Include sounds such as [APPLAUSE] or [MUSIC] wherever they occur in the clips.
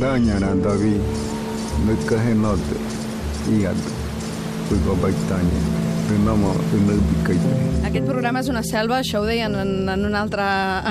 bañará David, no caje norte, y alto, fui con Kaya Aquest programa és una selva, això ho deien en, en, un altre,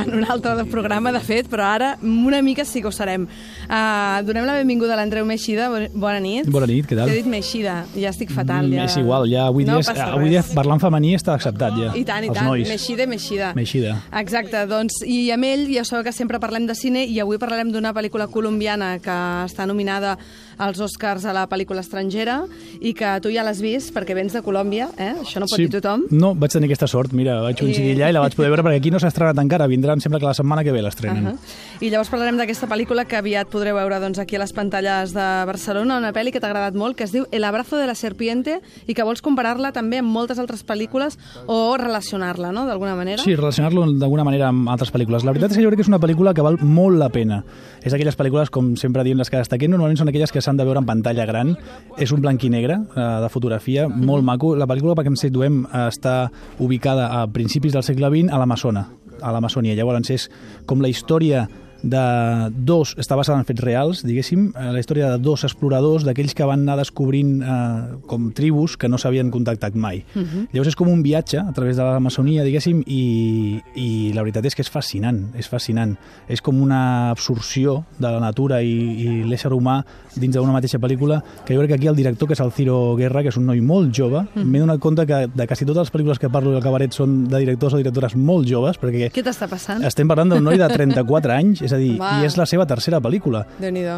en un altre programa, de fet, però ara una mica sí que ho serem. Uh, donem la benvinguda a l'Andreu Meixida. Bona nit. Bona nit, què tal? T'he dit Meixida, ja estic fatal. Ja. Mm, és igual, ja avui dia, no és, avui dia parlant femení està acceptat ja. I tant, i tant. nois. Meixida, Meixida. Meixida. Exacte, doncs, i amb ell ja sabeu que sempre parlem de cine i avui parlarem d'una pel·lícula colombiana que està nominada als Oscars a la pel·lícula estrangera i que tu ja l'has vist perquè vens de Colòmbia, eh? Això no pot dir tothom. No, vaig tenir aquesta sort, mira, vaig coincidir allà i la vaig poder veure perquè aquí no s'ha estrenat encara, vindran sempre que la setmana que ve l'estrenen. Uh -huh. I llavors parlarem d'aquesta pel·lícula que aviat podreu veure doncs, aquí a les pantalles de Barcelona, una pel·li que t'ha agradat molt, que es diu El abrazo de la serpiente i que vols comparar-la també amb moltes altres pel·lícules o relacionar-la, no?, d'alguna manera. Sí, relacionar-lo d'alguna manera amb altres pel·lícules. La veritat és que jo crec que és una pel·lícula que val molt la pena. És aquelles pel·lícules, com sempre diem les que destaquem, normalment són aquelles que s'han de veure en pantalla gran. És un blanc i negre eh, de fotografia, molt maco. La pel·lícula, perquè ens situem, eh, està ubicada a principis del segle XX a l'Amazona, a l'Amazònia. Llavors és com la història de dos, està basada en fets reals, diguéssim, eh, la història de dos exploradors, d'aquells que van anar descobrint eh, com tribus que no s'havien contactat mai. Uh -huh. Llavors és com un viatge a través de l'Amazonia, diguéssim, i, i la veritat és que és fascinant, és fascinant. És com una absorció de la natura i, i l'ésser humà dins d'una mateixa pel·lícula, que jo crec que aquí el director, que és el Ciro Guerra, que és un noi molt jove, uh -huh. m'he donat compte que de quasi totes les pel·lícules que parlo del cabaret són de directors o directores molt joves, perquè Què t'està passant? estem parlant d'un noi de 34 anys, [LAUGHS] és a dir, Va. i és la seva tercera pel·lícula.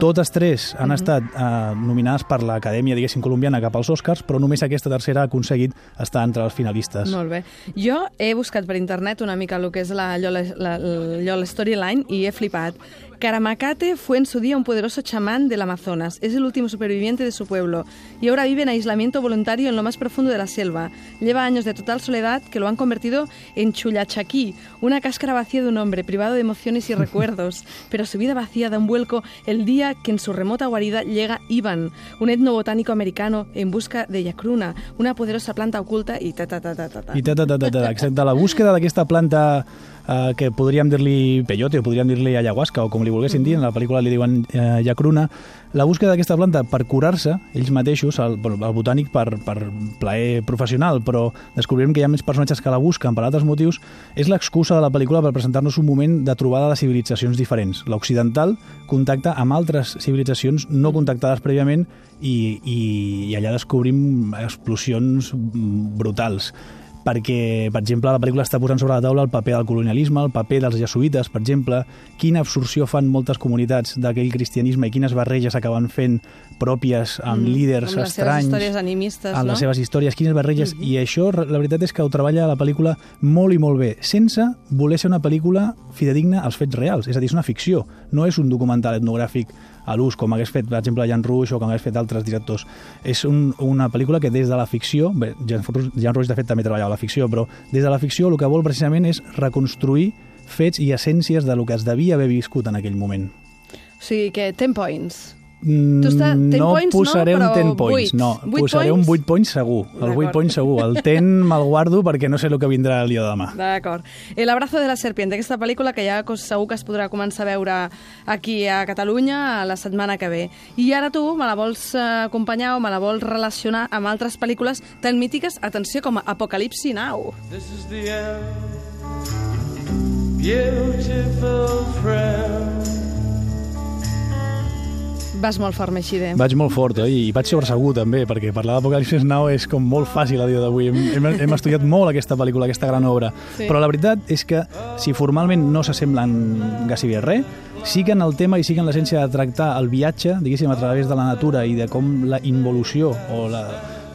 Totes tres han estat eh, nominades per l'Acadèmia, diguéssim, colombiana cap als Oscars, però només aquesta tercera ha aconseguit estar entre els finalistes. Molt bé. Jo he buscat per internet una mica el que és la, allò, la, la, la storyline i he flipat. Caramacate fue en su día un poderoso chamán del Amazonas. Es el último superviviente de su pueblo y ahora vive en aislamiento voluntario en lo más profundo de la selva. Lleva años de total soledad que lo han convertido en Chullachaquí, una cáscara vacía de un hombre privado de emociones y [LAUGHS] recuerdos. Pero su vida vacía da un vuelco el día que en su remota guarida llega Ivan, un etnobotánico americano en busca de Yacruna, una poderosa planta oculta y ta ta ta ta ta. ta. I ta, ta, ta, ta, ta. Exacte, la búsqueda d'aquesta planta eh, que podríem dir-li peyote o podríem dir-li ayahuasca o com li volguessin dir, en la pel·lícula li diuen eh, yacruna, la búsqueda d'aquesta planta per curar-se ells mateixos, el, el botànic per, per plaer professional, però descobrirem que hi ha més personatges que la busquen per altres motius, és l'excusa de la pel·lícula per presentar-nos un moment de trobada de civilitzacions diferents. L'occidental contacta amb altres civilitzacions no contactades prèviament i, i, i allà descobrim explosions brutals perquè, per exemple, la pel·lícula està posant sobre la taula el paper del colonialisme, el paper dels jesuïtes, per exemple, quina absorció fan moltes comunitats d'aquell cristianisme i quines barreges acaben fent pròpies amb Mm, líders amb les seves estranys, històries animistes, amb no? les seves històries, quines barreges, i això, la veritat és que ho treballa la pel·lícula molt i molt bé, sense voler ser una pel·lícula fidedigna als fets reals, és a dir, és una ficció, no és un documental etnogràfic a l'ús, com hagués fet, per exemple, Jan Ruix o com hagués fet altres directors. És un, una pel·lícula que des de la ficció, bé, Jan, Jan Ruix de fet també treballava la ficció, però des de la ficció el que vol precisament és reconstruir fets i essències de lo que es devia haver viscut en aquell moment. O sigui que 10 points. Mm, Tu està- 10 no points no, posaré però un 10 points, vuit. no. Vuit posaré points? un 8 points segur. El 8 D'acord. points segur. El 10 me'l guardo perquè no sé el que vindrà el dia de demà. D'acord. El abrazo de la serpiente, aquesta pel·lícula que ja cos- segur que es podrà començar a veure aquí a Catalunya la setmana que ve. I ara tu me la vols eh, acompanyar o me la vols relacionar amb altres pel·lícules tan mítiques, atenció, com Apocalipsi Now. This is the end, beautiful friend. Vas molt fort, Meixide. Vaig molt fort, oi? I vaig sobre segur, també, perquè parlar d'Apocalipsis Now és com molt fàcil a dia d'avui. Hem, hem, hem estudiat molt aquesta pel·lícula, aquesta gran obra. Sí. Però la veritat és que, si formalment no s'assemblen gairebé res, sí que en el tema i sí que en l'essència de tractar el viatge, diguéssim, a través de la natura i de com la involució o la,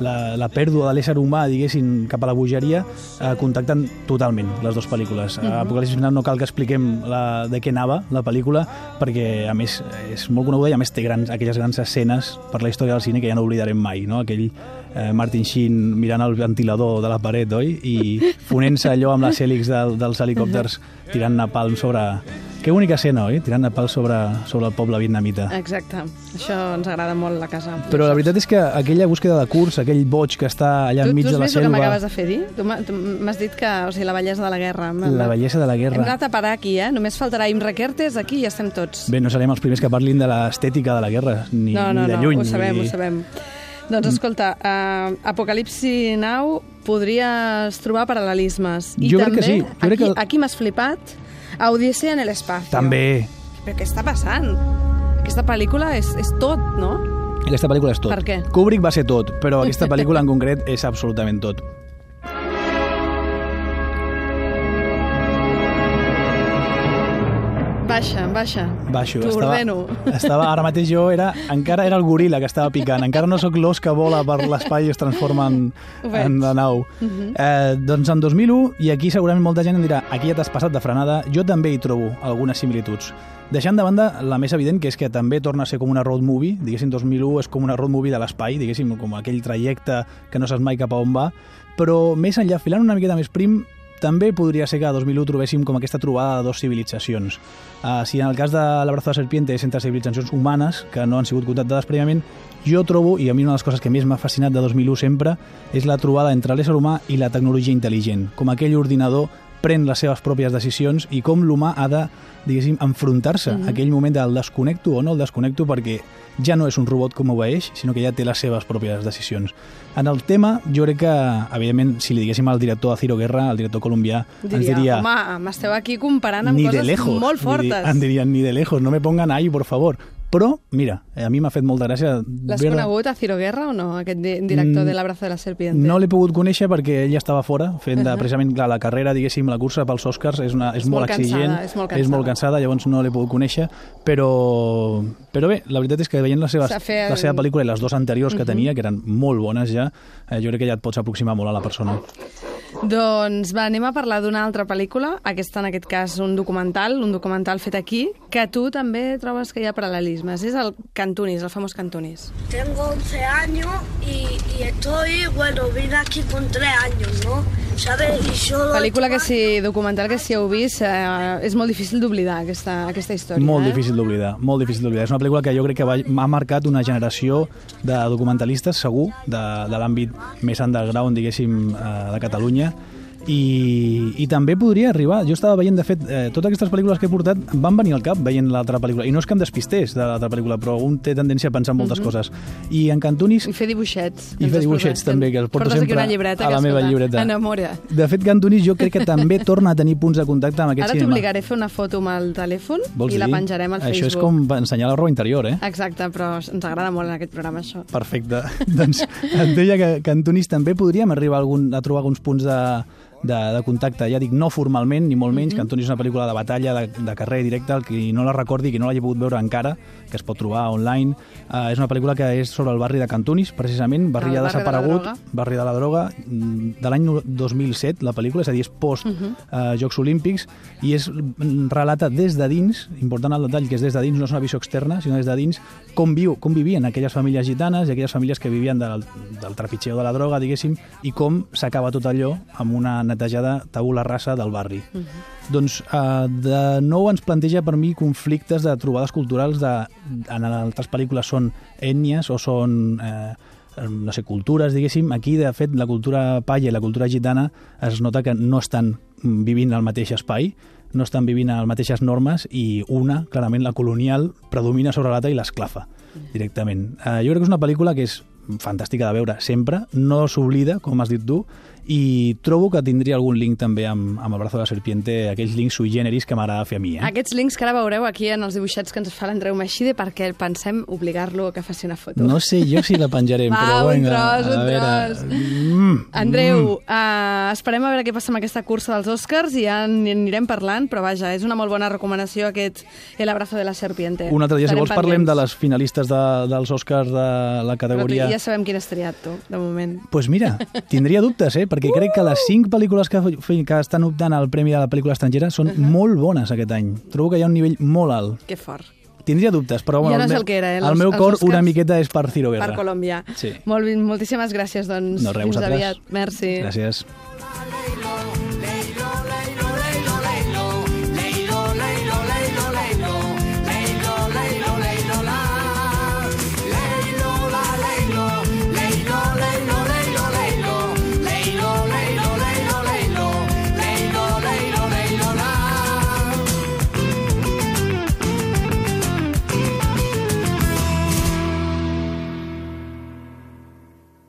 la, la pèrdua de l'ésser humà, diguéssim, cap a la bogeria, eh, contacten totalment les dues pel·lícules. Uh -huh. Apocalipsis Now no cal que expliquem la, de què anava la pel·lícula, perquè, a més, és molt coneguda i, a més, té grans, aquelles grans escenes per la història del cine que ja no oblidarem mai, no? Aquell eh, Martin Sheen mirant el ventilador de la paret, oi? I [LAUGHS] fonent-se allò amb les hèlix del, dels helicòpters tirant napalm sobre Que única escena, oi? Tirant de pal sobre, sobre el poble vietnamita. Exacte. Això ens agrada molt la casa. Però la veritat és que aquella búsqueda de curs, aquell boig que està allà Tu, enmig tu de has la vist el que selva... m'acabes de fer dir? Tu m'ha- tu m'has dit que, o sigui, la bellesa de la guerra. La bellesa de la Hem guerra. anat a parar aquí, eh? Només faltarà Imre Kertész, aquí i ja estem tots. Bé, no serem els primers que parlin de l'estètica de la guerra, ni, no, no, ni de no, lluny. ho sabem, vull ho sabem. Doncs escolta, uh, Apocalipsi Now podries trobar paral·lelismes. I Jo crec també, que sí. Jo crec aquí, que- aquí m'has flipat, Odissea en el espacio. També. Però què està passant? Aquesta pel·lícula és, és tot, no? Aquesta pel·lícula és tot. Per què? Kubrick va ser tot, però aquesta pel·lícula en concret és absolutament tot. Baixa, baixa. Baixo. T'ho estava, ordeno. estava, ara mateix jo era, encara era el goril·la que estava picant. Encara no sóc l'os que vola per l'espai i es transforma en, en la nau. eh, doncs en 2001, i aquí segurament molta gent em dirà aquí ja t'has passat de frenada, jo també hi trobo algunes similituds. Deixant de banda la més evident, que és que també torna a ser com una road movie, diguéssim, 2001 és com una road movie de l'espai, diguéssim, com aquell trajecte que no saps mai cap a on va, però més enllà, filant una miqueta més prim, també podria ser que a 2001 trobéssim com aquesta trobada de dues civilitzacions. Uh, si en el cas de l'Abrazo de Serpiente és entre civilitzacions humanes que no han sigut contactades prèviament, jo trobo, i a mi una de les coses que més m'ha fascinat de 2001 sempre, és la trobada entre l'ésser humà i la tecnologia intel·ligent, com aquell ordinador pren les seves pròpies decisions i com l'humà ha de, diguéssim, enfrontar-se a aquell moment del desconnecto o no el desconnecto perquè ja no és un robot com obeeix, sinó que ja té les seves pròpies decisions. En el tema, jo crec que, evidentment, si li diguéssim al director de Ciro Guerra, el director colombià, ens diria... home, m'esteu aquí comparant amb coses lejos. molt dir, fortes. Em dirien, ni de lejos, no me pongan ahí, por favor. Però, mira, eh, a mi m'ha fet molta gràcia... L'has veure- conegut a Ciro Guerra o no, aquest di- director Mm, de l'Abrazo de la Serpiente? No l'he pogut conèixer perquè ell ja estava fora, fent de, precisament clar, la carrera, diguéssim, la cursa pels Oscars és, una, és, És molt, molt exigent, cansada, és molt és molt cansada. cansada, llavors no l'he pogut conèixer, però, però bé, la veritat és que veient la seva, fet- la seva pel·lícula i les dues anteriors que Mhm. tenia, que eren molt bones ja, eh, jo crec que ja et pots aproximar molt a la persona. Doncs va, anem a parlar d'una altra pel·lícula, aquesta en aquest cas un documental, un documental fet aquí, que tu també trobes que hi ha paral·lelismes. És el Cantunis, el famós Cantunis. Tengo 11 años y, y estoy, bueno, vine aquí con 3 años, ¿no? ¿Sabes? Y solo... Pel·lícula que si, documental que si heu vist, eh, és molt difícil d'oblidar aquesta, aquesta història. Molt eh? difícil d'oblidar, molt difícil d'oblidar. És una pel·lícula que jo crec que va, ha marcat una generació de documentalistes, segur, de, de l'àmbit més underground, diguéssim, eh, de Catalunya, i, i també podria arribar, jo estava veient, de fet, eh, totes aquestes pel·lícules que he portat em van venir al cap veient l'altra pel·lícula, i no és que em despistés de l'altra pel·lícula, però un té tendència a pensar en moltes coses. I en Cantunis, I fer dibuixets. i fer dibuixets també, que els porto sempre una llibreta a la meva llibreta. Enamora. De fet, Cantunis jo crec que també torna a tenir punts de contacte amb aquest Ara cinema. t'obligaré a fer una foto amb el telèfon Vols i la dir? penjarem al Això és Facebook. com ensenyar la roba interior, eh? Exacte, però ens agrada molt en aquest programa això. Perfecte. [LAUGHS] doncs et deia que, Tunís també podríem arribar a, algun, a trobar alguns punts de, de, de contacte. Ja dic, no formalment, ni molt menys, que en Tunís és una pel·lícula de batalla, de, de carrer directe, el qui no la recordi, qui no l'hagi pogut veure encara, que es pot trobar online. Uh, és una pel·lícula que és sobre el barri de Cantunis, precisament, barri ja de la desaparegut, droga. barri de la droga, mm, de l'any no- 2007, la pel·lícula, és a dir, és post uh Jocs Olímpics, i és mm, relata des de dins, important el detall, que és des de dins, no és una visió externa, sinó des de dins, com, viu, com vivien aquelles famílies gitanes i aquelles famílies que vivien del, del trepitgeu de la droga, diguéssim, i com s'acaba tot allò amb una netejada tabula rasa del barri. Doncs eh, de nou ens planteja per mi conflictes de trobades culturals de, en altres pel·lícules són ètnies o són eh, no sé, cultures, diguéssim. Aquí, de fet, la cultura paia i la cultura gitana es nota que no estan mm, vivint al mateix espai, no estan vivint a les mateixes normes i una, clarament la colonial, predomina sobre l'altra i l'esclafa directament. Eh, jo crec que és una pel·lícula que és fantàstica de veure sempre, no s'oblida, com has dit tu, i trobo que tindria algun link també amb, amb el brazo de la serpiente, aquells links sui generis que m'agrada fer a mi. Eh? Aquests links que ara veureu aquí en els dibuixets que ens fa l'Andreu Meixide perquè pensem obligar-lo a que faci una foto. No sé jo si la penjarem, [LAUGHS] Va, però un vinga, tros, un a veure... tros. Mm, Andreu, uh, esperem a veure què passa amb aquesta cursa dels Oscars i ja anirem parlant, però vaja, és una molt bona recomanació aquest El abrazo de la serpiente. Un altre dia, si vols, parlem de les finalistes de, dels Oscars de la Però categoria... ja sabem quin has triat, tu, de moment. pues mira, tindria dubtes, eh? Perquè crec que les cinc pel·lícules que, que estan optant al Premi de la Pel·lícula Estrangera són uh -huh. molt bones aquest any. Trobo que hi ha un nivell molt alt. Que fort. Tindria dubtes, però Ja bueno, no és el que era, eh, el meu cor una miqueta és per Ciro Guerra. Per Colòmbia. Sí. Molt, moltíssimes gràcies, doncs. No, res, Fins aviat. Merci. Gràcies.